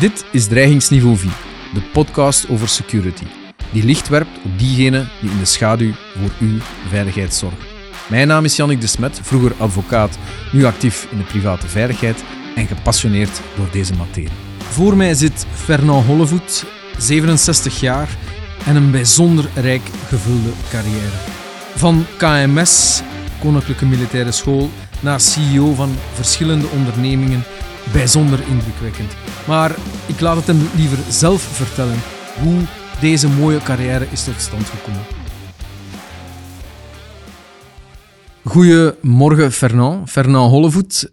Dit is Dreigingsniveau 4, de podcast over security, die licht werpt op diegenen die in de schaduw voor uw veiligheid zorgen. Mijn naam is Jannik de Smet, vroeger advocaat, nu actief in de private veiligheid en gepassioneerd door deze materie. Voor mij zit Fernand Hollevoet, 67 jaar en een bijzonder rijk gevulde carrière. Van KMS, Koninklijke Militaire School, naar CEO van verschillende ondernemingen, bijzonder indrukwekkend. Maar ik laat het hem liever zelf vertellen hoe deze mooie carrière is tot stand gekomen. Goedemorgen Fernand, Fernand Hollevoet.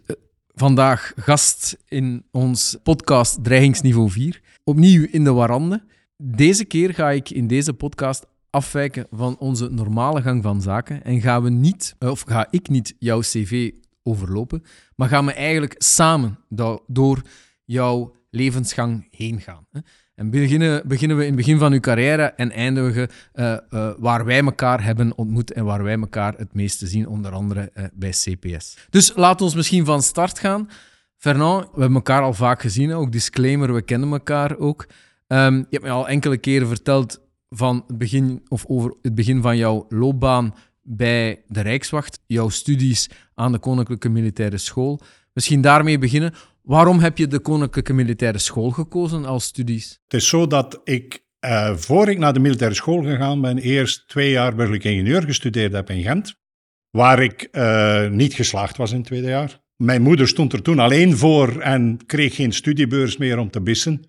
Vandaag gast in ons podcast Dreigingsniveau 4. Opnieuw in de warande. Deze keer ga ik in deze podcast afwijken van onze normale gang van zaken en gaan we niet, of ga ik niet jouw cv overlopen, maar gaan we eigenlijk samen door jouw levensgang heen gaan. En beginnen, beginnen we in het begin van uw carrière en eindigen uh, uh, waar wij elkaar hebben ontmoet en waar wij elkaar het meeste zien, onder andere uh, bij CPS. Dus laten we misschien van start gaan. Fernand, we hebben elkaar al vaak gezien, ook disclaimer, we kennen elkaar ook. Um, je hebt me al enkele keren verteld van het begin, of over het begin van jouw loopbaan bij de Rijkswacht, jouw studies aan de Koninklijke Militaire School. Misschien daarmee beginnen. Waarom heb je de Koninklijke Militaire School gekozen als studies? Het is zo dat ik, uh, voor ik naar de militaire school gegaan ben, eerst twee jaar burgerlijk ingenieur gestudeerd heb in Gent, waar ik uh, niet geslaagd was in het tweede jaar. Mijn moeder stond er toen alleen voor en kreeg geen studiebeurs meer om te bissen.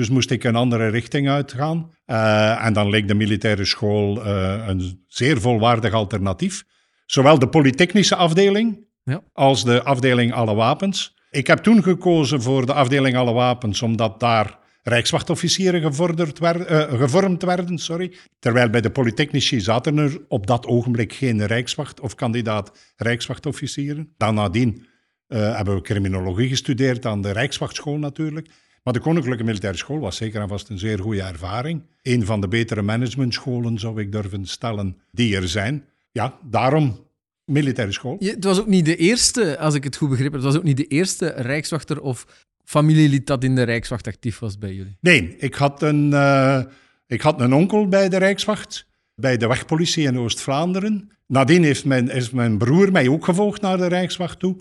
Dus moest ik een andere richting uitgaan. Uh, en dan leek de militaire school een zeer volwaardig alternatief. Zowel de polytechnische afdeling ja. als de afdeling alle wapens. Ik heb toen gekozen voor de afdeling alle wapens, omdat daar rijkswachtofficieren gevorderd werd, uh, gevormd werden. Sorry. Terwijl bij de Polytechnici zaten er op dat ogenblik geen rijkswacht of kandidaat rijkswachtofficieren. Dan nadien uh, hebben we criminologie gestudeerd aan de Rijkswachtschool natuurlijk. Maar de Koninklijke Militaire School was zeker en vast een zeer goede ervaring. Een van de betere managementscholen, zou ik durven stellen, die er zijn. Ja, daarom militaire school. het was ook niet de eerste, als ik het goed begreep, het was ook niet de eerste rijkswachter of familielid dat in de Rijkswacht actief was bij jullie. Nee, ik had een, uh, ik had een onkel bij de Rijkswacht, bij de wegpolitie in Oost-Vlaanderen. Nadien heeft mijn, is mijn broer mij ook gevolgd naar de Rijkswacht toe.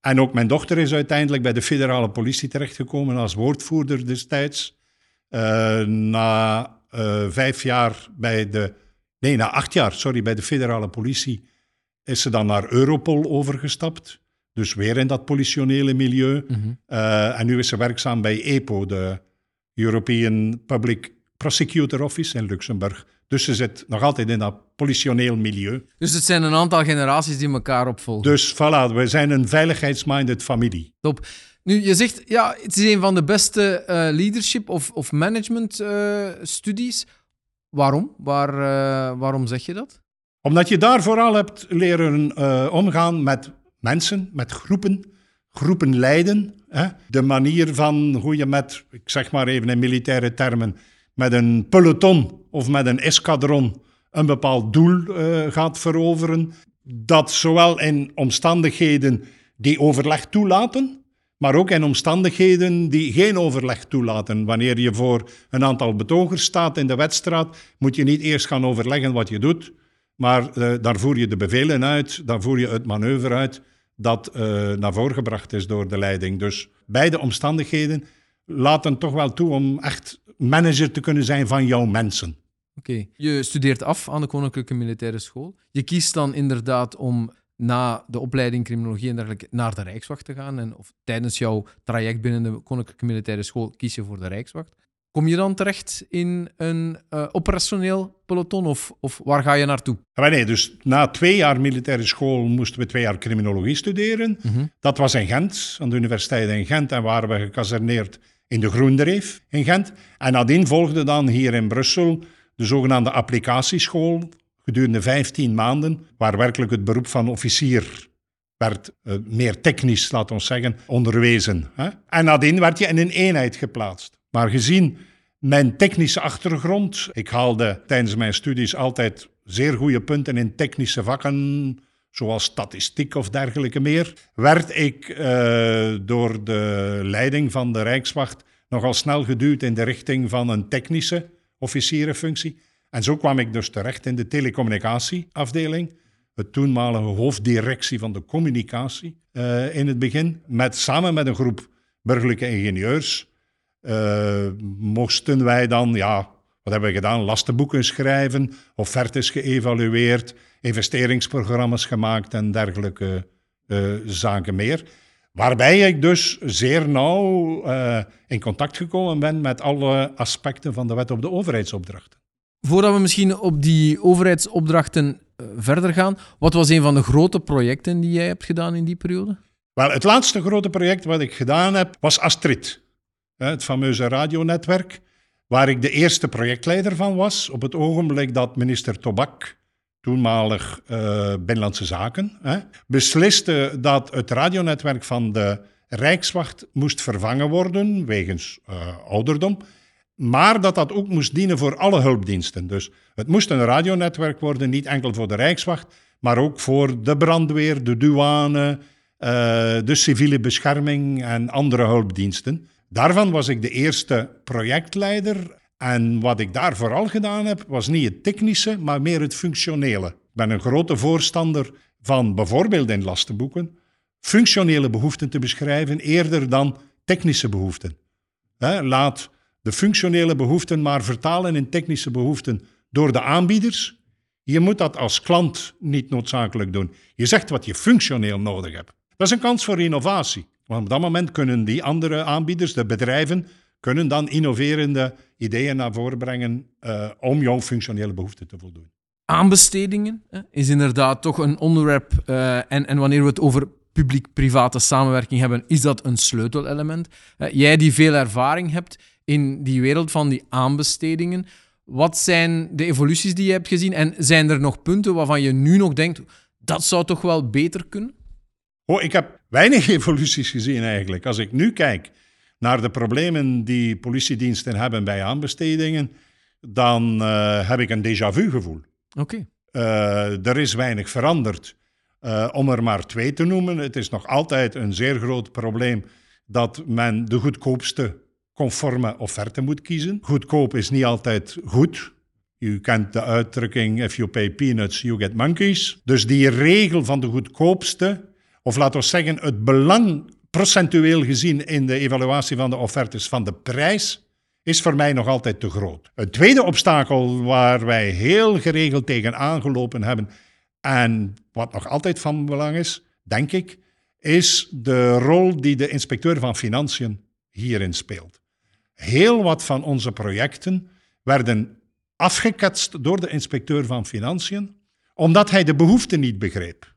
En ook mijn dochter is uiteindelijk bij de federale politie terechtgekomen als woordvoerder destijds. Uh, na uh, vijf jaar bij de... Nee, na acht jaar, sorry, bij de federale politie is ze dan naar Europol overgestapt. Dus weer in dat politionele milieu. Mhm. Eh, en nu is ze werkzaam bij EPO, de European Public Prosecutor Office in Luxemburg. Dus ze zit nog altijd in dat politioneel milieu. Dus het zijn een aantal generaties die elkaar opvolgen. Dus voilà, we zijn een veiligheidsminded familie. Top. Nu, je zegt, ja, het is een van de beste uh, leadership of, of management uh, studies. Waarom? Waar, waarom zeg je dat? Omdat je daar vooral hebt leren omgaan met mensen, met groepen, groepen leiden. Hè? De manier van hoe je met, ik zeg maar even in militaire termen, met een peloton of met een escadron een bepaald doel uh, gaat veroveren. Dat zowel in omstandigheden die overleg toelaten, maar ook in omstandigheden die geen overleg toelaten. Wanneer je voor een aantal betogers staat in de wedstrijd, moet je niet eerst gaan overleggen wat je doet. Maar uh, daar voer je de bevelen uit, daar voer je het manoeuvre uit dat uh, naar voren gebracht is door de leiding. Dus beide omstandigheden laten toch wel toe om echt manager te kunnen zijn van jouw mensen. Oké, je studeert af aan de Koninklijke Militaire School. Je kiest dan inderdaad om na de opleiding criminologie en dergelijke naar de Rijkswacht te gaan. En of tijdens jouw traject binnen de Koninklijke Militaire School kies je voor de Rijkswacht. Kom je dan terecht in een uh, operationeel peloton of, of waar ga je naartoe? Ja, nee, dus na twee jaar militaire school moesten we twee jaar criminologie studeren. Mm -hmm. Dat was in Gent, aan de universiteit in Gent. En waren we gekaserneerd in de Groendreef in Gent. En nadien volgde dan hier in Brussel de zogenaamde applicatieschool gedurende 15 maanden, waar werkelijk het beroep van officier werd uh, meer technisch, laten we zeggen, onderwezen. Hè? En nadien werd je in een eenheid geplaatst. Maar gezien mijn technische achtergrond, ik haalde tijdens mijn studies altijd zeer goede punten in technische vakken, zoals statistiek of dergelijke meer, werd ik uh, door de leiding van de Rijkswacht nogal snel geduwd in de richting van een technische officierenfunctie. En zo kwam ik dus terecht in de telecommunicatieafdeling, het toenmalige hoofddirectie van de communicatie uh, in het begin, met, samen met een groep burgerlijke ingenieurs. Uh, moesten wij dan, ja, wat hebben we gedaan? Lastenboeken schrijven, offertes geëvalueerd, investeringsprogramma's gemaakt en dergelijke uh, zaken meer. Waarbij ik dus zeer nauw uh, in contact gekomen ben met alle aspecten van de wet op de overheidsopdrachten. Voordat we misschien op die overheidsopdrachten uh, verder gaan, wat was een van de grote projecten die jij hebt gedaan in die periode? Wel, het laatste grote project wat ik gedaan heb was Astrid, het fameuze radionetwerk, waar ik de eerste projectleider van was op het ogenblik dat minister Tobak toenmalig uh, Binnenlandse Zaken, hè, besliste dat het radionetwerk van de Rijkswacht moest vervangen worden wegens uh, ouderdom, maar dat dat ook moest dienen voor alle hulpdiensten. Dus het moest een radionetwerk worden, niet enkel voor de Rijkswacht, maar ook voor de brandweer, de douane, uh, de civiele bescherming en andere hulpdiensten. Daarvan was ik de eerste projectleider en wat ik daar vooral gedaan heb, was niet het technische, maar meer het functionele. Ik ben een grote voorstander van bijvoorbeeld in lastenboeken functionele behoeften te beschrijven eerder dan technische behoeften. laat de functionele behoeften maar vertalen in technische behoeften door de aanbieders. Je moet dat als klant niet noodzakelijk doen. Je zegt wat je functioneel nodig hebt. Dat is een kans voor innovatie. Want op dat moment kunnen die andere aanbieders, de bedrijven, kunnen dan innoverende ideeën naar voren brengen uh, om jouw functionele behoeften te voldoen. Aanbestedingen hè, is inderdaad toch een onderwerp. Uh, en, en wanneer we het over publiek-private samenwerking hebben, is dat een sleutelelement. Uh, jij die veel ervaring hebt in die wereld van die aanbestedingen, wat zijn de evoluties die je hebt gezien? En zijn er nog punten waarvan je nu nog denkt, dat zou toch wel beter kunnen? Oh, ik heb weinig evoluties gezien eigenlijk. Als ik nu kijk naar de problemen die politiediensten hebben bij aanbestedingen, dan uh, heb ik een déjà vu gevoel. Oké. Okay. Uh, er is weinig veranderd. Uh, om er maar twee te noemen, het is nog altijd een zeer groot probleem dat men de goedkoopste conforme offerte moet kiezen. Goedkoop is niet altijd goed. U kent de uitdrukking: if you pay peanuts, you get monkeys. Dus die regel van de goedkoopste, of laten we zeggen, het belang procentueel gezien in de evaluatie van de offertes van de prijs is voor mij nog altijd te groot. Het tweede obstakel waar wij heel geregeld tegen aangelopen hebben en wat nog altijd van belang is, denk ik, is de rol die de inspecteur van financiën hierin speelt. Heel wat van onze projecten werden afgeketst door de inspecteur van financiën omdat hij de behoeften niet begreep.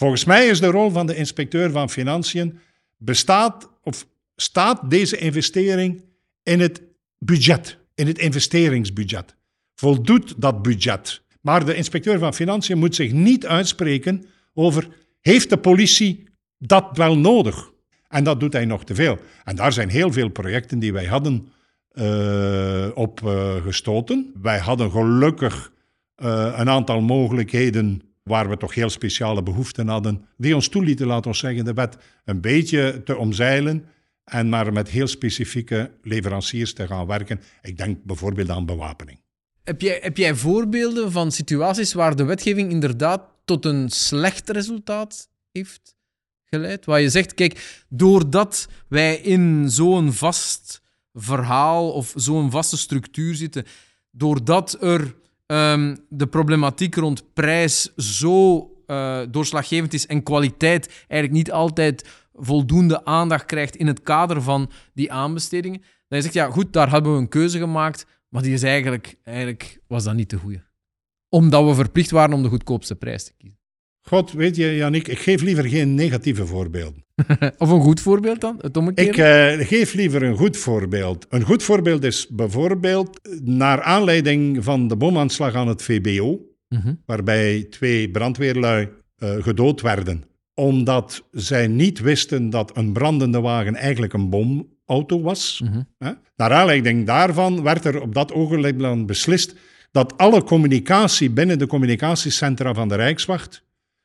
Volgens mij is de rol van de inspecteur van financiën bestaat of staat deze investering in het budget, in het investeringsbudget. Voldoet dat budget? Maar de inspecteur van financiën moet zich niet uitspreken over heeft de politie dat wel nodig? En dat doet hij nog te veel. En daar zijn heel veel projecten die wij hadden uh, op uh, gestoten. Wij hadden gelukkig uh, een aantal mogelijkheden waar we toch heel speciale behoeften hadden, die ons toelieten, laten we zeggen, de wet een beetje te omzeilen en maar met heel specifieke leveranciers te gaan werken. Ik denk bijvoorbeeld aan bewapening. Heb jij, heb jij voorbeelden van situaties waar de wetgeving inderdaad tot een slecht resultaat heeft geleid? Waar je zegt, kijk, doordat wij in zo'n vast verhaal of zo'n vaste structuur zitten, doordat er um, de problematiek rond prijs zo uh, doorslaggevend is en kwaliteit eigenlijk niet altijd voldoende aandacht krijgt in het kader van die aanbestedingen, dan je zegt, ja goed, daar hebben we een keuze gemaakt, maar die is eigenlijk, eigenlijk was dat niet de goede. Omdat we verplicht waren om de goedkoopste prijs te kiezen. God, weet je, Janik, ik geef liever geen negatieve voorbeelden. of een goed voorbeeld dan? Het ik uh, geef liever een goed voorbeeld. Een goed voorbeeld is bijvoorbeeld naar aanleiding van de bomaanslag aan het VBO, Mhm. waarbij twee brandweerlui uh, gedood werden, omdat zij niet wisten dat een brandende wagen eigenlijk een bomauto was. Mhm. Naar aanleiding daarvan werd er op dat ogenblik dan beslist dat alle communicatie binnen de communicatiecentra van de Rijkswacht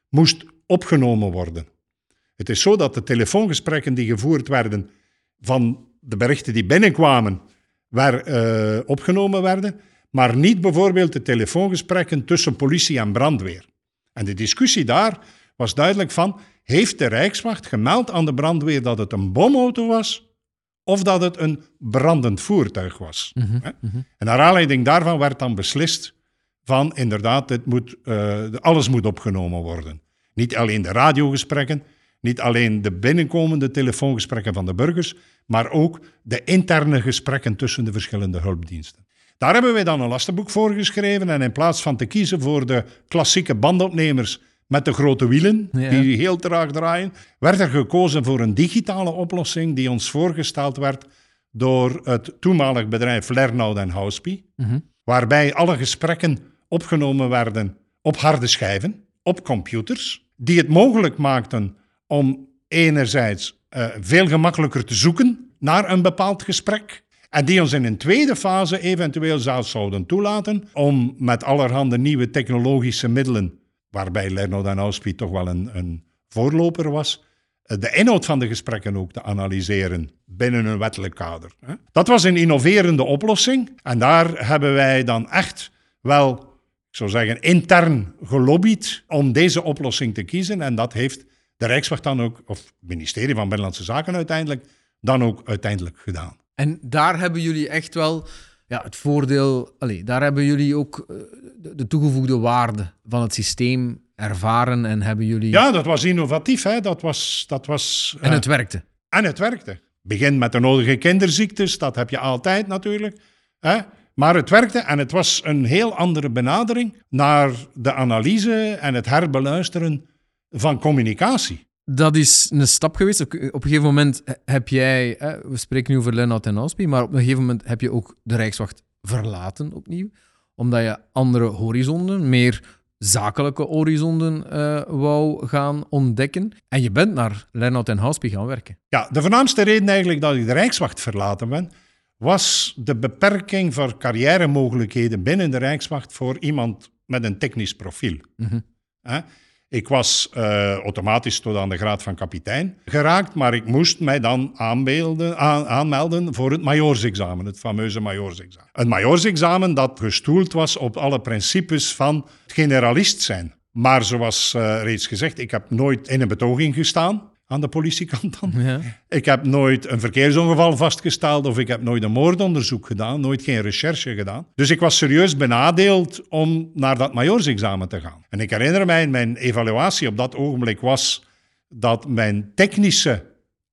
moest opgenomen worden. Het is zo dat de telefoongesprekken die gevoerd werden van de berichten die binnenkwamen waar, eh, opgenomen werden, maar niet bijvoorbeeld de telefoongesprekken tussen politie en brandweer. En de discussie daar was duidelijk van, heeft de Rijkswacht gemeld aan de brandweer dat het een bomauto was of dat het een brandend voertuig was? Mhm, Hè? En naar aanleiding daarvan werd dan beslist van inderdaad, dit moet, eh, alles moet opgenomen worden. Niet alleen de radiogesprekken, niet alleen de binnenkomende telefoongesprekken van de burgers, maar ook de interne gesprekken tussen de verschillende hulpdiensten. Daar hebben wij dan een lastenboek voor geschreven en in plaats van te kiezen voor de klassieke bandopnemers met de grote wielen, Ja. die heel traag draaien, werd er gekozen voor een digitale oplossing die ons voorgesteld werd door het toenmalig bedrijf Lernout en Houspie, Mhm. waarbij alle gesprekken opgenomen werden op harde schijven, op computers, die het mogelijk maakten om enerzijds eh, veel gemakkelijker te zoeken naar een bepaald gesprek. En die ons in een tweede fase eventueel zelfs zouden toelaten om met allerhande nieuwe technologische middelen, waarbij Lernout en Houspie toch wel een, een voorloper was, eh, de inhoud van de gesprekken ook te analyseren binnen een wettelijk kader. Dat was een innoverende oplossing en daar hebben wij dan echt wel, ik zou zeggen, intern gelobbyd om deze oplossing te kiezen. En dat heeft de Rijkswacht dan ook, of het ministerie van Binnenlandse Zaken uiteindelijk, dan ook uiteindelijk gedaan. En daar hebben jullie echt wel ja, het voordeel, allee, daar hebben jullie ook eh, de, de toegevoegde waarde van het systeem ervaren en hebben jullie. Ja, dat was innovatief. Hè? Dat was, dat was, En eh, het werkte. En het werkte. Begin met de nodige kinderziektes, dat heb je altijd natuurlijk. Hè? Maar het werkte en het was een heel andere benadering naar de analyse en het herbeluisteren van communicatie. Dat is een stap geweest. Op, op een gegeven moment heb jij, hè, we spreken nu over Lennart en Auspie, maar op een gegeven moment heb je ook de Rijkswacht verlaten opnieuw, omdat je andere horizonden, meer zakelijke horizonden eh, wou gaan ontdekken. En je bent naar Lennart en Auspie gaan werken. Ja, de voornaamste reden eigenlijk dat ik de Rijkswacht verlaten ben, was de beperking voor carrièremogelijkheden binnen de Rijkswacht voor iemand met een technisch profiel. Hè? Ik was eh, automatisch tot aan de graad van kapitein geraakt, maar ik moest mij dan aanbeelden, aan- aanmelden voor het majoorsexamen, het fameuze majoorsexamen. Een majoorsexamen dat gestoeld was op alle principes van generalist zijn. Maar zoals eh, reeds gezegd, ik heb nooit in een betoging gestaan aan de politiekant dan. Ja. Ik heb nooit een verkeersongeval vastgesteld of ik heb nooit een moordonderzoek gedaan, nooit geen recherche gedaan. Dus ik was serieus benadeeld om naar dat majoorsexamen te gaan. En ik herinner mij, mijn evaluatie op dat ogenblik was dat mijn technische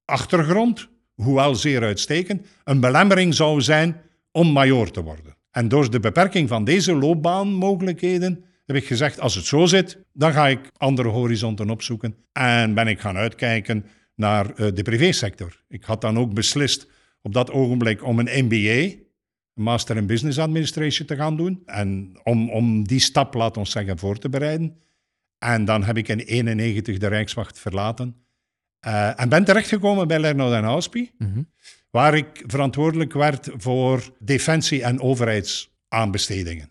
achtergrond, hoewel zeer uitstekend, een belemmering zou zijn om majoor te worden. En door de beperking van deze loopbaanmogelijkheden heb ik gezegd, als het zo zit, dan ga ik andere horizonten opzoeken. En ben ik gaan uitkijken naar eh, de privésector. Ik had dan ook beslist op dat ogenblik om een MBA, Master in Business Administration, te gaan doen. En om, om die stap, laat ons zeggen, voor te bereiden. En dan heb ik in 1991 de Rijkswacht verlaten. Eh, en ben terechtgekomen bij Lernout en Houspie, Mhm. waar ik verantwoordelijk werd voor defensie- en overheidsaanbestedingen.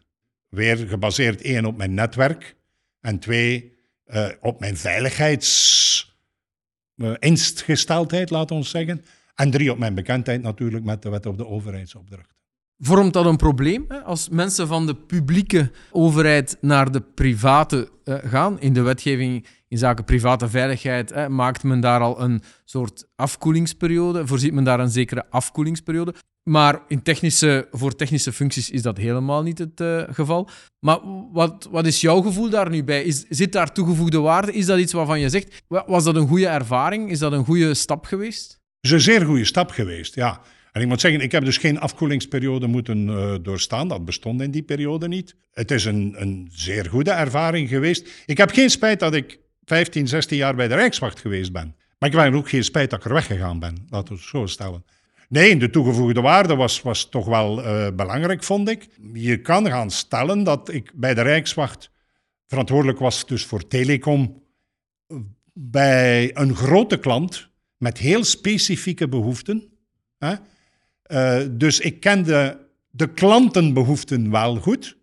Weer gebaseerd één op mijn netwerk en twee eh, op mijn veiligheidsingesteldheid, laat ons zeggen. En drie op mijn bekendheid natuurlijk met de wet op de overheidsopdracht. Vormt dat een probleem hè? als mensen van de publieke overheid naar de private eh, gaan? In de wetgeving in zaken private veiligheid hè, maakt men daar al een soort afkoelingsperiode, voorziet men daar een zekere afkoelingsperiode. Maar in technische, voor technische functies is dat helemaal niet het eh, geval. Maar wat, wat is jouw gevoel daar nu bij? Is, zit daar toegevoegde waarde? Is dat iets waarvan je zegt, wa- was dat een goede ervaring? Is dat een goede stap geweest? is een zeer goede stap geweest, ja. En ik moet zeggen, ik heb dus geen afkoelingsperiode moeten eh, doorstaan. Dat bestond in die periode niet. Het is een, een zeer goede ervaring geweest. Ik heb geen spijt dat ik 15, 16 jaar bij de Rijkswacht geweest ben. Maar ik heb ook geen spijt dat ik er weggegaan ben, laten we het zo stellen. Nee, de toegevoegde waarde was, was toch wel eh, belangrijk, vond ik. Je kan gaan stellen dat ik bij de Rijkswacht verantwoordelijk was dus voor telecom bij een grote klant met heel specifieke behoeften. Hè? Eh, dus ik kende de klantenbehoeften wel goed.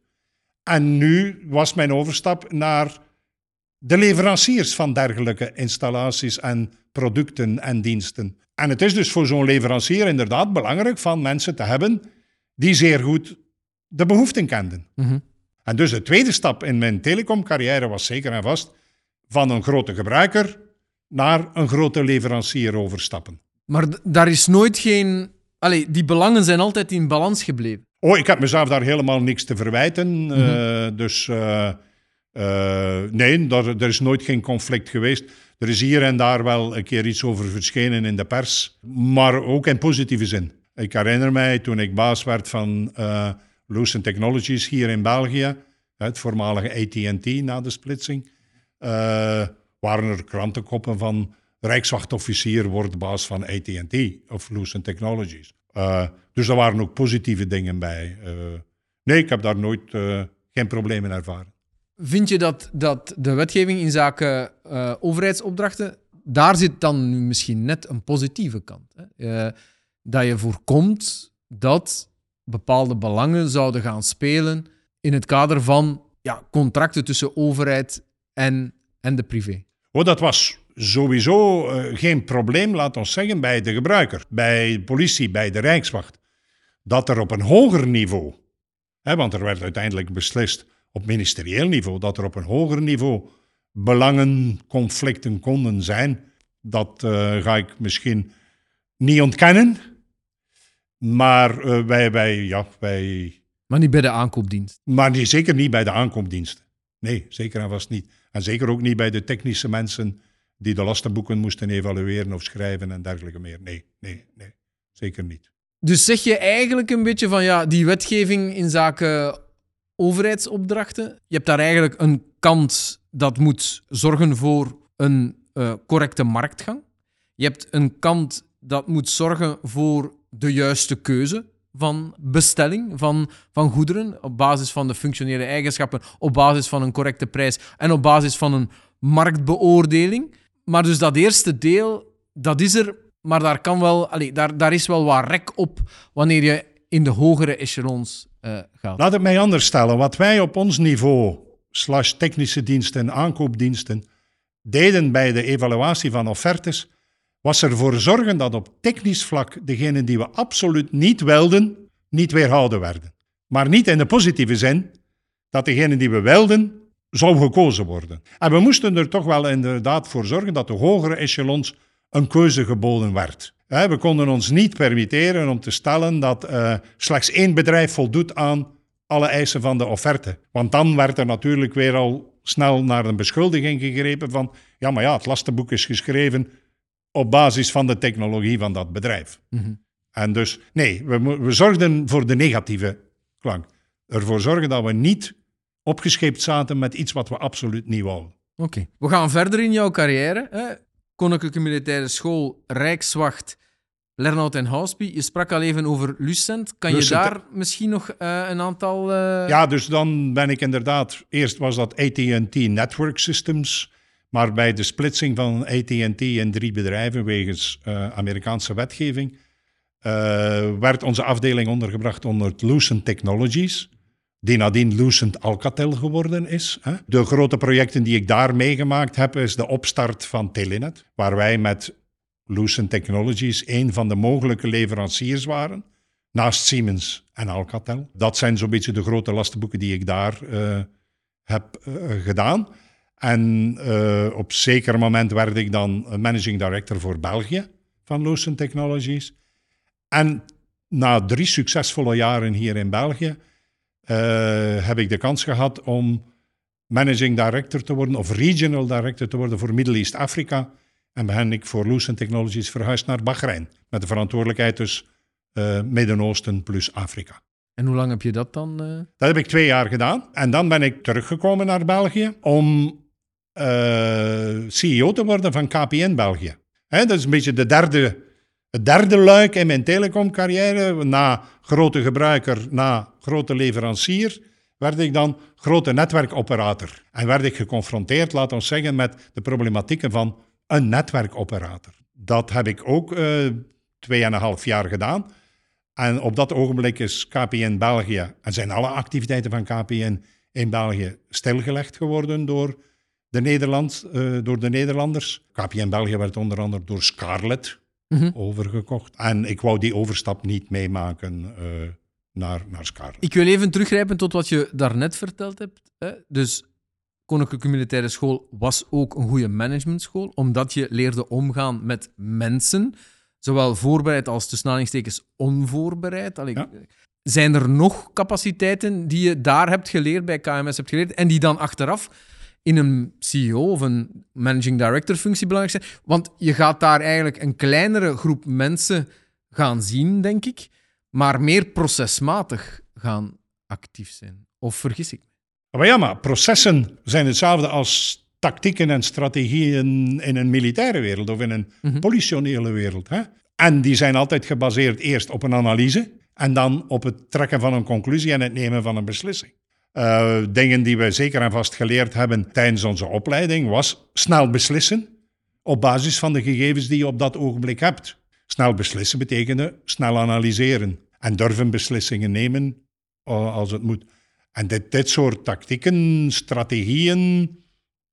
En nu was mijn overstap naar de leveranciers van dergelijke installaties en producten en diensten. En het is dus voor zo'n leverancier inderdaad belangrijk van mensen te hebben die zeer goed de behoeften kenden. Mhm. En dus de tweede stap in mijn telecomcarrière was zeker en vast van een grote gebruiker naar een grote leverancier overstappen. Maar daar is nooit geen... Allee, die belangen zijn altijd in balans gebleven. Oh, ik heb mezelf daar helemaal niks te verwijten. eh, dus eh, eh, nee, daar, er is nooit geen conflict geweest. Er is hier en daar wel een keer iets over verschenen in de pers, maar ook in positieve zin. Ik herinner mij toen ik baas werd van eh Lucent Technologies hier in België, het voormalige AT&T na de splitsing, eh, waren er krantenkoppen van Rijkswachtofficier wordt baas van AT&T of Lucent Technologies. Dus er waren ook positieve dingen bij. Nee, ik heb daar nooit geen problemen ervaren. Vind je dat, dat de wetgeving in zaken eh, overheidsopdrachten, daar zit dan nu misschien net een positieve kant. Hè? Eh, dat je voorkomt dat bepaalde belangen zouden gaan spelen in het kader van ja, contracten tussen overheid en, en de privé. Oh, dat was sowieso eh, geen probleem, laat ons zeggen, bij de gebruiker, bij de politie, bij de Rijkswacht. Dat er op een hoger niveau, hè, want er werd uiteindelijk beslist op ministerieel niveau, dat er op een hoger niveau belangenconflicten konden zijn, dat eh, ga ik misschien niet ontkennen. Maar eh, wij, wij, ja, wij, Maar niet bij de aankoopdienst. maar die, zeker niet bij de aankoopdiensten. Nee, zeker en vast niet. En zeker ook niet bij de technische mensen die de lastenboeken moesten evalueren of schrijven en dergelijke meer. Nee, nee, nee. Zeker niet. Dus zeg je eigenlijk een beetje van ja, die wetgeving in zaken overheidsopdrachten, je hebt daar eigenlijk een kant dat moet zorgen voor een eh, correcte marktgang. Je hebt een kant dat moet zorgen voor de juiste keuze van bestelling van, van goederen op basis van de functionele eigenschappen, op basis van een correcte prijs en op basis van een marktbeoordeling. Maar dus dat eerste deel, dat is er, maar daar, kan wel, allee, daar, daar is wel wat rek op wanneer je in de hogere echelons eh, gaat. Laat het mij anders stellen. Wat wij op ons niveau, slash technische diensten en aankoopdiensten, deden bij de evaluatie van offertes, was ervoor zorgen dat op technisch vlak degenen die we absoluut niet wilden, niet weerhouden werden. Maar niet in de positieve zin dat degenen die we wilden, zou gekozen worden. En we moesten er toch wel inderdaad voor zorgen dat de hogere echelons een keuze geboden werd. We konden ons niet permitteren om te stellen dat eh, slechts één bedrijf voldoet aan alle eisen van de offerte. Want dan werd er natuurlijk weer al snel naar een beschuldiging gegrepen van ja, maar ja, het lastenboek is geschreven op basis van de technologie van dat bedrijf. En dus, nee, we, we zorgden voor de negatieve klank. Ervoor zorgen dat we niet opgescheept zaten met iets wat we absoluut niet wouden. Oké. We gaan verder in jouw carrière. Hè? Koninklijke Militaire School, Rijkswacht, Lernout en Houseby. Je sprak al even over Lucent. Kan Lucent, je daar misschien nog eh, een aantal... eh, Ja, dus dan ben ik inderdaad... Eerst was dat AT&T Network Systems... Maar bij de splitsing van AT&T in drie bedrijven wegens eh, Amerikaanse wetgeving... werd onze afdeling ondergebracht onder Lucent Technologies... die nadien Lucent Alcatel geworden is. De grote projecten die ik daar meegemaakt heb... is de opstart van Telenet... waar wij met Lucent Technologies een van de mogelijke leveranciers waren... naast Siemens en Alcatel. Dat zijn zo'n beetje de grote lastenboeken die ik daar eh, heb eh, gedaan. En eh, op zeker moment werd ik dan managing director voor België van Lucent Technologies. En na drie succesvolle jaren hier in België heb ik de kans gehad om managing director te worden of regional director te worden voor Middle East Afrika. En ben ik voor Lucent Technologies verhuisd naar Bahrein. Met de verantwoordelijkheid dus eh, Midden-Oosten plus Afrika. En hoe lang heb je dat dan? eh? Dat heb ik twee jaar gedaan. En dan ben ik teruggekomen naar België om eh, CEO te worden van KPN België. Dat is een beetje de derde, het derde luik in mijn telecomcarrière. Na grote gebruiker, na grote leverancier, werd ik dan grote netwerkoperator. En werd ik geconfronteerd, laat ons zeggen, met de problematieken van een netwerkoperator. Dat heb ik ook eh tweeënhalf jaar gedaan. En op dat ogenblik is KPN België en zijn alle activiteiten van KPN in België stilgelegd geworden door de Nederland, uh, door de Nederlanders. KPN België werd onder andere door Scarlett Mhm. overgekocht. En ik wou die overstap niet meemaken uh, naar, naar Scarlett. Ik wil even teruggrijpen tot wat je daarnet verteld hebt. Hè? Dus Koninklijke Militaire School was ook een goede managementschool, omdat je leerde omgaan met mensen, zowel voorbereid als tussen aanhalingstekens onvoorbereid. Allee, Ja. Zijn er nog capaciteiten die je daar hebt geleerd, bij KMS hebt geleerd, en die dan achteraf in een CEO of een managing director functie belangrijk zijn? Want je gaat daar eigenlijk een kleinere groep mensen gaan zien, denk ik, maar meer procesmatig gaan actief zijn. Of vergis ik me? Maar ja, maar processen zijn hetzelfde als tactieken en strategieën in een militaire wereld of in een Mhm. politionele wereld. Hè? En die zijn altijd gebaseerd eerst op een analyse en dan op het trekken van een conclusie en het nemen van een beslissing. Uh, dingen die we zeker en vast geleerd hebben tijdens onze opleiding was snel beslissen op basis van de gegevens die je op dat ogenblik hebt. Snel beslissen betekende snel analyseren en durven beslissingen nemen uh, als het moet. En dit, dit soort tactieken, strategieën,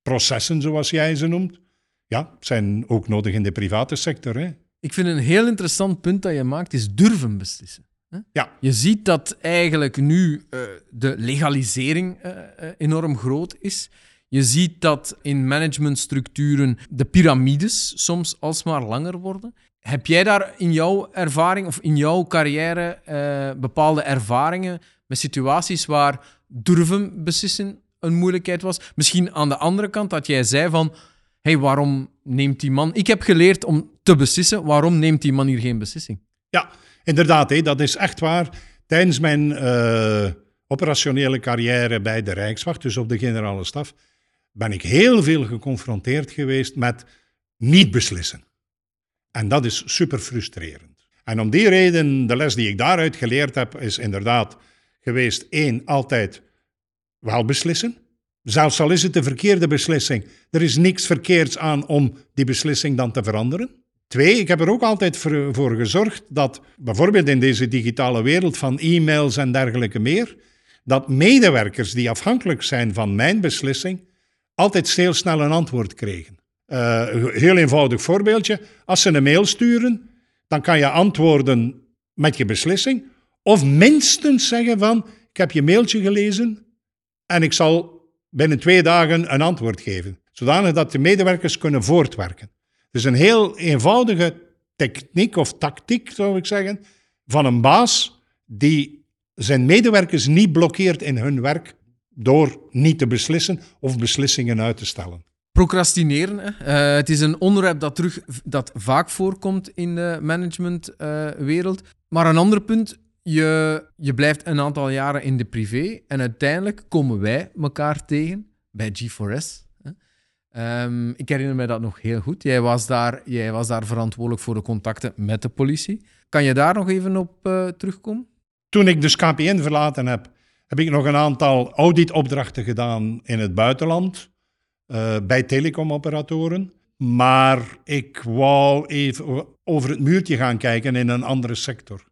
processen zoals jij ze noemt, ja, zijn ook nodig in de private sector. Hè? Ik vind een heel interessant punt dat je maakt, is durven beslissen. Ja. Je ziet dat eigenlijk nu eh, de legalisering eh, eh, enorm groot is. Je ziet dat in managementstructuren de piramides soms alsmaar langer worden. Heb jij daar in jouw ervaring of in jouw carrière bepaalde ervaringen met situaties waar durven beslissen een moeilijkheid was? Misschien aan de andere kant dat jij zei van hey, waarom neemt die man... Ik heb geleerd om te beslissen, waarom neemt die man hier geen beslissing? Ja, inderdaad, dat is echt waar. Tijdens mijn uh, operationele carrière bij de Rijkswacht, dus op de generale staf, ben ik heel veel geconfronteerd geweest met niet beslissen. En dat is super frustrerend. En om die reden, de les die ik daaruit geleerd heb, is inderdaad geweest: één, altijd wel beslissen. Zelfs al is het de verkeerde beslissing, er is niks verkeerds aan om die beslissing dan te veranderen. Twee, ik heb er ook altijd voor, gezorgd dat, bijvoorbeeld in deze digitale wereld van e-mails en dergelijke meer, dat medewerkers die afhankelijk zijn van mijn beslissing, altijd heel snel een antwoord kregen. Uh, heel eenvoudig voorbeeldje. Als ze een mail sturen, dan kan je antwoorden met je beslissing. Of minstens zeggen van, ik heb je mailtje gelezen en ik zal binnen twee dagen een antwoord geven. Zodanig dat de medewerkers kunnen voortwerken. Is een heel eenvoudige techniek of tactiek, zou ik zeggen, van een baas die zijn medewerkers niet blokkeert in hun werk door niet te beslissen of beslissingen uit te stellen. Procrastineren. Hè? Uh, het is een onderwerp dat, terug, dat vaak voorkomt in de managementwereld. Maar een ander punt, je, je blijft een aantal jaren in de privé en uiteindelijk komen wij elkaar tegen bij G4S. Um, ik herinner me dat nog heel goed. Jij was, daar, jij was daar verantwoordelijk voor de contacten met de politie. Kan je daar nog even op uh, terugkomen? Toen ik dus KPN verlaten heb, heb ik nog een aantal auditopdrachten gedaan in het buitenland. Uh, bij telecomoperatoren. Maar ik wou even over het muurtje gaan kijken in een andere sector.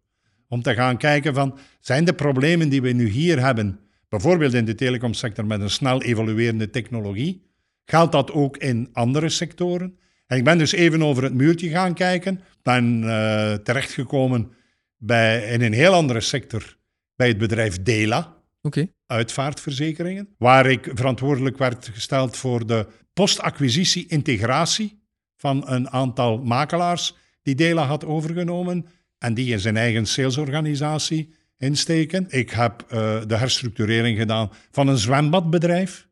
Om te gaan kijken van, zijn de problemen die we nu hier hebben, bijvoorbeeld in de telecomsector met een snel evoluerende technologie, geldt dat ook in andere sectoren? En ik ben dus even over het muurtje gaan kijken, ben uh, terechtgekomen bij, in een heel andere sector, bij het bedrijf Dela. Okay. Uitvaartverzekeringen, waar ik verantwoordelijk werd gesteld voor de postacquisitie-integratie van een aantal makelaars die Dela had overgenomen en die in zijn eigen salesorganisatie insteken. Ik heb uh, de herstructurering gedaan van een zwembadbedrijf,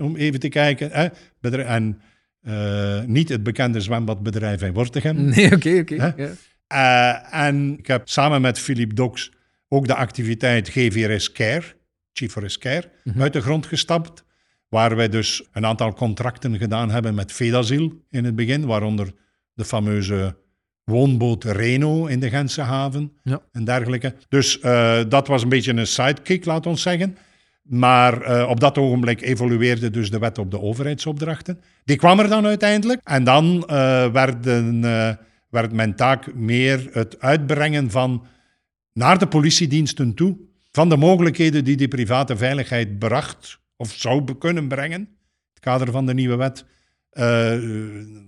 om even te kijken. Hè? En uh, niet het bekende zwembadbedrijf in Wortegem. Nee, oké, okay, oké. Okay, uh, en ik heb samen met Philippe Dox ook de activiteit GVRS Care Chief Care, mm-hmm. uit de grond gestapt. Waar wij dus een aantal contracten gedaan hebben met Vedasiel in het begin, waaronder de fameuze woonboot Reno in de Gentse haven ja. en dergelijke. Dus uh, dat was een beetje een sidekick, laat ons zeggen. Maar uh, op dat ogenblik evolueerde dus de wet op de overheidsopdrachten. Die kwam er dan uiteindelijk. En dan uh, werden, werd mijn taak meer het uitbrengen van naar de politiediensten toe van de mogelijkheden die die private veiligheid bracht of zou kunnen brengen. Het het kader van de nieuwe wet,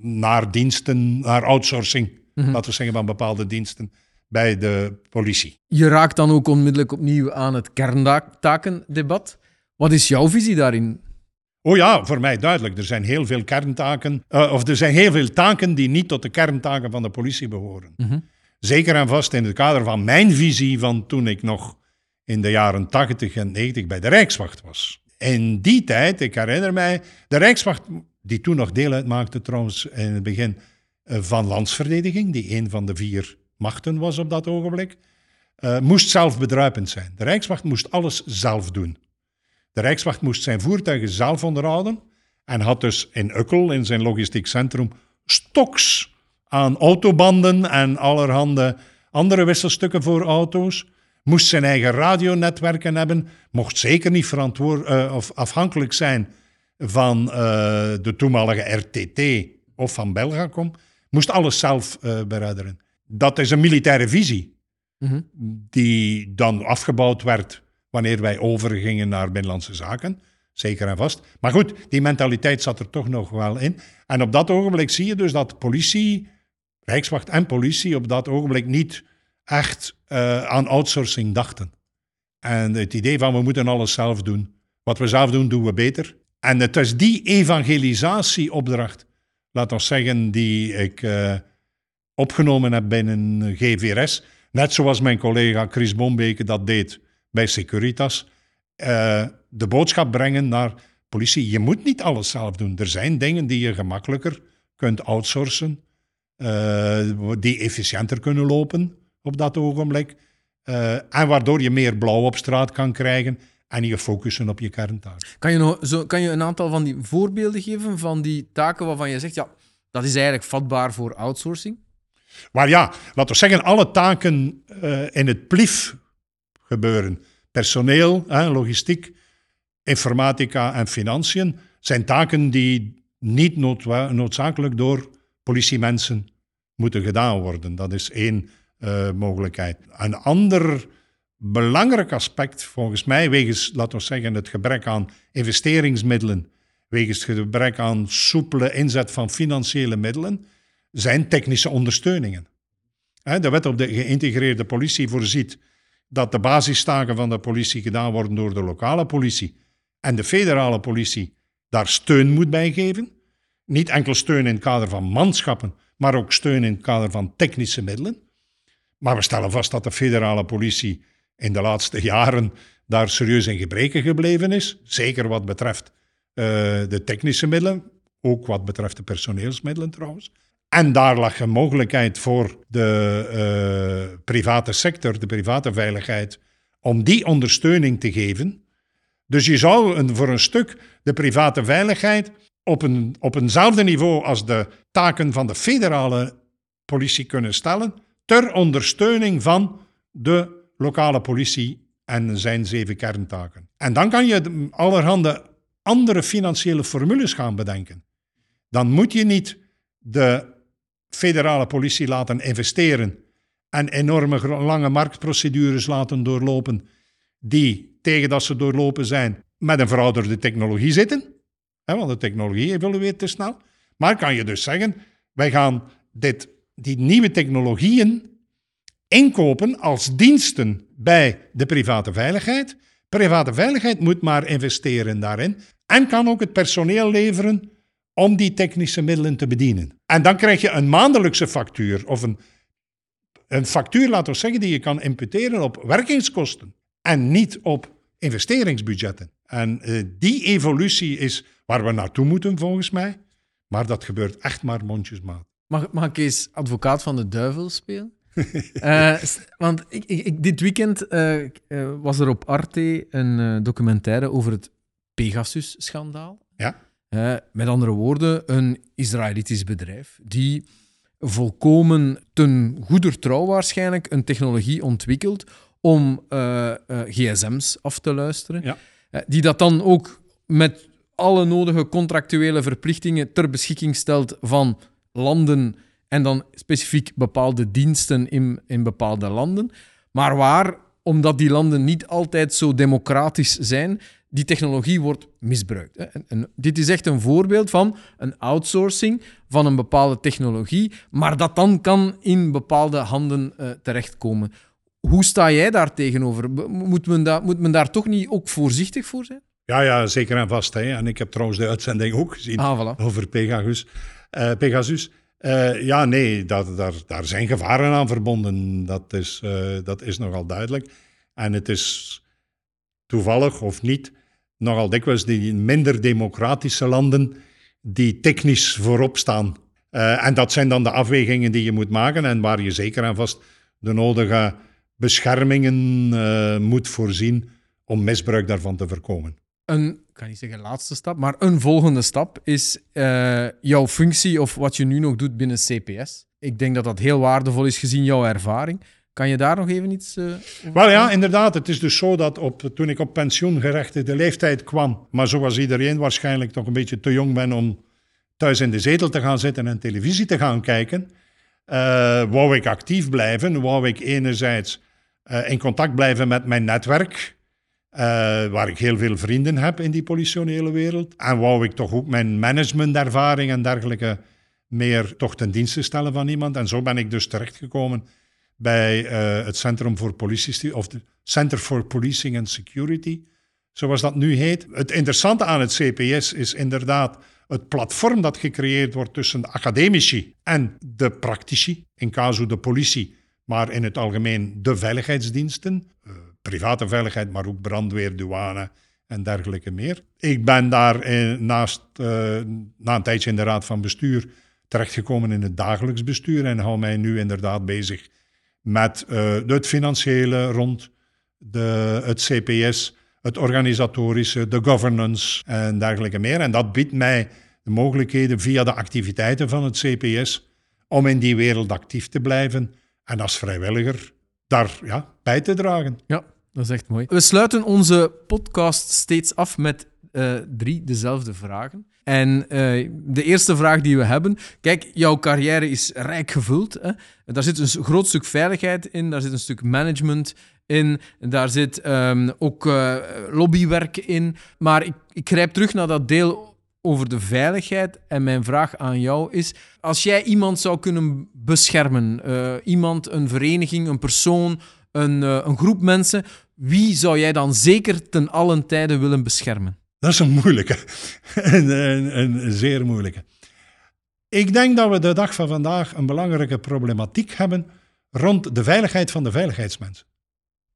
naar diensten, naar outsourcing, Mhm. laten we zeggen, van bepaalde diensten bij de politie. Je raakt dan ook onmiddellijk opnieuw aan het kerntakendebat. Wat is jouw visie daarin? Oh ja, voor mij duidelijk. Er zijn heel veel kerntaken, eh, of er zijn heel veel taken die niet tot de kerntaken van de politie behoren. Mhm. Zeker en vast in het kader van mijn visie van toen ik nog in de jaren 80 en 90 bij de Rijkswacht was. In die tijd, ik herinner mij, de Rijkswacht, die toen nog deel uitmaakte trouwens in het begin eh, van landsverdediging, die een van de vier machten was op dat ogenblik, eh, moest zelfbedruipend zijn. De Rijkswacht moest alles zelf doen. De Rijkswacht moest zijn voertuigen zelf onderhouden en had dus in Ukkel, in zijn logistiek centrum, stoks aan autobanden en allerhande andere wisselstukken voor auto's. Moest zijn eigen radionetwerken hebben, mocht zeker niet verantwoord, eh, of afhankelijk zijn van eh, de toenmalige RTT of van Belgacom. Moest alles zelf eh bereideren. Dat is een militaire visie Mhm. die dan afgebouwd werd wanneer wij overgingen naar Binnenlandse Zaken. Zeker en vast. Maar goed, die mentaliteit zat er toch nog wel in. En op dat ogenblik zie je dus dat politie, Rijkswacht en politie op dat ogenblik niet echt eh, aan outsourcing dachten. En het idee van we moeten alles zelf doen. Wat we zelf doen, doen we beter. En het is die evangelisatieopdracht, laat ons zeggen, die ik eh, opgenomen heb binnen GVRS. Net zoals mijn collega Chris Bombeke dat deed bij Securitas. Eh, de boodschap brengen naar politie. Je moet niet alles zelf doen. Er zijn dingen die je gemakkelijker kunt outsourcen, eh, die efficiënter kunnen lopen op dat ogenblik. Eh, en waardoor je meer blauw op straat kan krijgen en je focussen op je kerntaak. Kan je, nog, zo, kan je een aantal van die voorbeelden geven van die taken waarvan je zegt, ja, dat is eigenlijk vatbaar voor outsourcing? Maar ja, laten we zeggen, alle taken eh, in het plief gebeuren. Personeel, hè, logistiek, informatica en financiën zijn taken die niet noodzakelijk door politiemensen moeten gedaan worden. Dat is één eh, mogelijkheid. Een ander belangrijk aspect, volgens mij, wegens, laten we zeggen, het gebrek aan investeringsmiddelen, wegens het gebrek aan soepele inzet van financiële middelen, zijn technische ondersteuningen. De wet op de geïntegreerde politie voorziet dat de basistaken van de politie gedaan worden door de lokale politie en de federale politie daar steun moet bij geven. Niet enkel steun in het kader van manschappen, maar ook steun in het kader van technische middelen. Maar we stellen vast dat de federale politie in de laatste jaren daar serieus in gebreken gebleven is. Zeker wat betreft eh, de technische middelen, ook wat betreft de personeelsmiddelen trouwens. En daar lag een mogelijkheid voor de eh, private sector, de private veiligheid, om die ondersteuning te geven. Dus je zou een, voor een stuk de private veiligheid op, een, op eenzelfde niveau als de taken van de federale politie kunnen stellen, ter ondersteuning van de lokale politie en zijn zeven kerntaken. En dan kan je de- allerhande andere financiële formules gaan bedenken. Dan moet je niet de federale politie laten investeren en enorme lange marktprocedures laten doorlopen, die tegen dat ze doorlopen zijn met een verouderde technologie zitten. Hè, want de technologie evolueert te snel. Maar kan je dus zeggen, wij gaan dit, die nieuwe technologieën inkopen als diensten bij de private veiligheid. Private veiligheid moet maar investeren daarin en kan ook het personeel leveren om die technische middelen te bedienen. En dan krijg je een maandelijkse factuur of een, een factuur, laten we zeggen, die je kan imputeren op werkingskosten en niet op investeringsbudgetten. En eh, die evolutie is waar we naartoe moeten, volgens mij. Maar dat gebeurt echt maar mondjesmaat. Mag, mag ik eens advocaat van de duivel spelen? Eh, want ik, ik, dit weekend eh, was er op Arte een documentaire over het Pegasus-schandaal. Ja? Met andere woorden, een Israëlitisch bedrijf die volkomen ten goeder trouw waarschijnlijk een technologie ontwikkelt om eh, eh, gsm's af te luisteren. Ja. Die dat dan ook met alle nodige contractuele verplichtingen ter beschikking stelt van landen en dan specifiek bepaalde diensten in, in bepaalde landen. Maar waar, omdat die landen niet altijd zo democratisch zijn, die technologie wordt misbruikt. En, en dit is echt een voorbeeld van een outsourcing van een bepaalde technologie, maar dat dan kan in bepaalde handen uh, terechtkomen. Hoe sta jij daar tegenover? Moet men, da moet men daar toch niet ook voorzichtig voor zijn? Ja, ja zeker en vast. Hè. En ik heb trouwens de uitzending ook gezien ah, voilà. over Pegasus. Uh, Pegasus. Uh, ja, nee, dat, daar, daar zijn gevaren aan verbonden. Dat is, dat is nogal duidelijk. En het is toevallig of niet nogal dikwijls die minder democratische landen die technisch voorop staan. Uh, en dat zijn dan de afwegingen die je moet maken en waar je zeker en vast de nodige beschermingen uh, moet voorzien om misbruik daarvan te voorkomen. Een, ik kan niet zeggen laatste stap, maar een volgende stap is uh, jouw functie of wat je nu nog doet binnen CPS. Ik denk dat dat heel waardevol is gezien jouw ervaring. Kan je daar nog even iets uh, Wel ja, inderdaad. Het is dus zo dat op, toen ik op pensioengerechtigde leeftijd kwam, maar zoals iedereen waarschijnlijk toch een beetje te jong ben om thuis in de zetel te gaan zitten en televisie te gaan kijken, uh, wou ik actief blijven. Wou ik enerzijds uh, in contact blijven met mijn netwerk, waar ik heel veel vrienden heb in die politionele wereld. En wou ik toch ook mijn managementervaring en dergelijke meer toch ten dienste stellen van iemand. En zo ben ik dus terechtgekomen bij uh, het Centrum voor Politie, of Center for Policing and Security, zoals dat nu heet. Het interessante aan het CPS is inderdaad het platform dat gecreëerd wordt tussen de academici en de praktici, in casu de politie, maar in het algemeen de veiligheidsdiensten, uh, private veiligheid, maar ook brandweer, douane en dergelijke meer. Ik ben daar in, naast, na een tijdje in de raad van bestuur terechtgekomen in het dagelijks bestuur en hou mij nu inderdaad bezig met uh, het financiële rond de, het CPS, het organisatorische, de governance en dergelijke meer. En dat biedt mij de mogelijkheden via de activiteiten van het CPS om in die wereld actief te blijven en als vrijwilliger daar ja, bij te dragen. Ja, dat is echt mooi. We sluiten onze podcast steeds af met uh, drie dezelfde vragen. En uh, de eerste vraag die we hebben. Kijk, jouw carrière is rijk gevuld. Hè? Daar zit een groot stuk veiligheid in, daar zit een stuk management in, daar zit um, ook uh, lobbywerk in. Maar ik, ik grijp terug naar dat deel over de veiligheid. En mijn vraag aan jou is: als jij iemand zou kunnen beschermen, uh, iemand, een vereniging, een persoon, een, een groep mensen, wie zou jij dan zeker ten allen tijde willen beschermen? Dat is een moeilijke. een, een, zeer moeilijke. Ik denk dat we de dag van vandaag een belangrijke problematiek hebben rond de veiligheid van de veiligheidsmensen.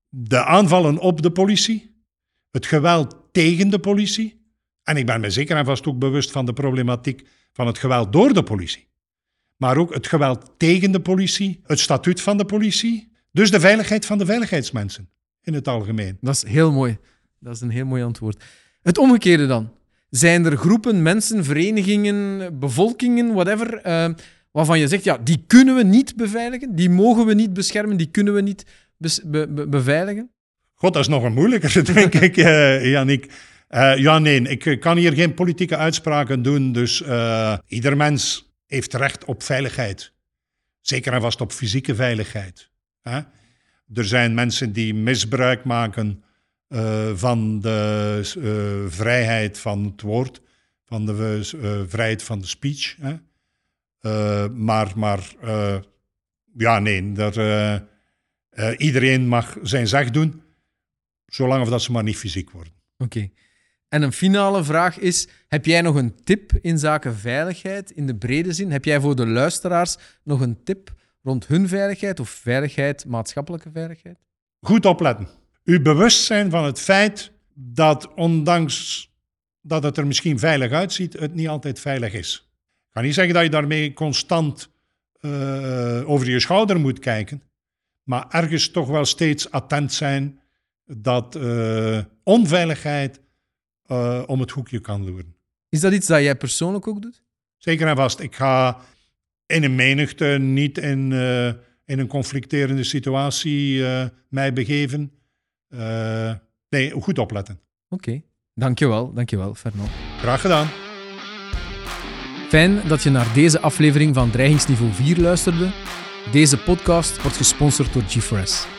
De aanvallen op de politie, het geweld tegen de politie. En ik ben me zeker en vast ook bewust van de problematiek van het geweld door de politie. Maar ook het geweld tegen de politie, het statuut van de politie. Dus de veiligheid van de veiligheidsmensen in het algemeen. Dat is heel mooi. Dat is een heel mooi antwoord. Het omgekeerde dan. Zijn er groepen, mensen, verenigingen, bevolkingen, whatever, uh, waarvan je zegt, ja, die kunnen we niet beveiligen, die mogen we niet beschermen, die kunnen we niet be be beveiligen? God, dat is nog een moeilijker, denk ik, uh, Jannik. Uh, ja, nee, ik kan hier geen politieke uitspraken doen, dus ieder mens heeft recht op veiligheid. Zeker en vast op fysieke veiligheid. Hè? Er zijn mensen die misbruik maken uh, van de uh, vrijheid van het woord, van de uh, vrijheid van de speech. Hè? maar, maar ja, nee, dat, iedereen mag zijn zeg doen, zolang of dat ze maar niet fysiek worden. Oké. Okay. En een finale vraag is: heb jij nog een tip in zaken veiligheid in de brede zin? Heb jij voor de luisteraars nog een tip rond hun veiligheid of veiligheid, maatschappelijke veiligheid? Goed opletten u bewust zijn van het feit dat ondanks dat het er misschien veilig uitziet, het niet altijd veilig is. Ik ga niet zeggen dat je daarmee constant uh, over je schouder moet kijken, maar ergens toch wel steeds attent zijn dat uh, onveiligheid uh, om het hoekje kan loeren. Is dat iets dat jij persoonlijk ook doet? Zeker en vast. Ik ga in een menigte niet in, in een conflicterende situatie mij begeven. Uh, nee, goed opletten. Oké, okay. dankjewel, dankjewel Fernand. Graag gedaan. Fijn dat je naar deze aflevering van Dreigingsniveau 4 luisterde. Deze podcast wordt gesponsord door G4S.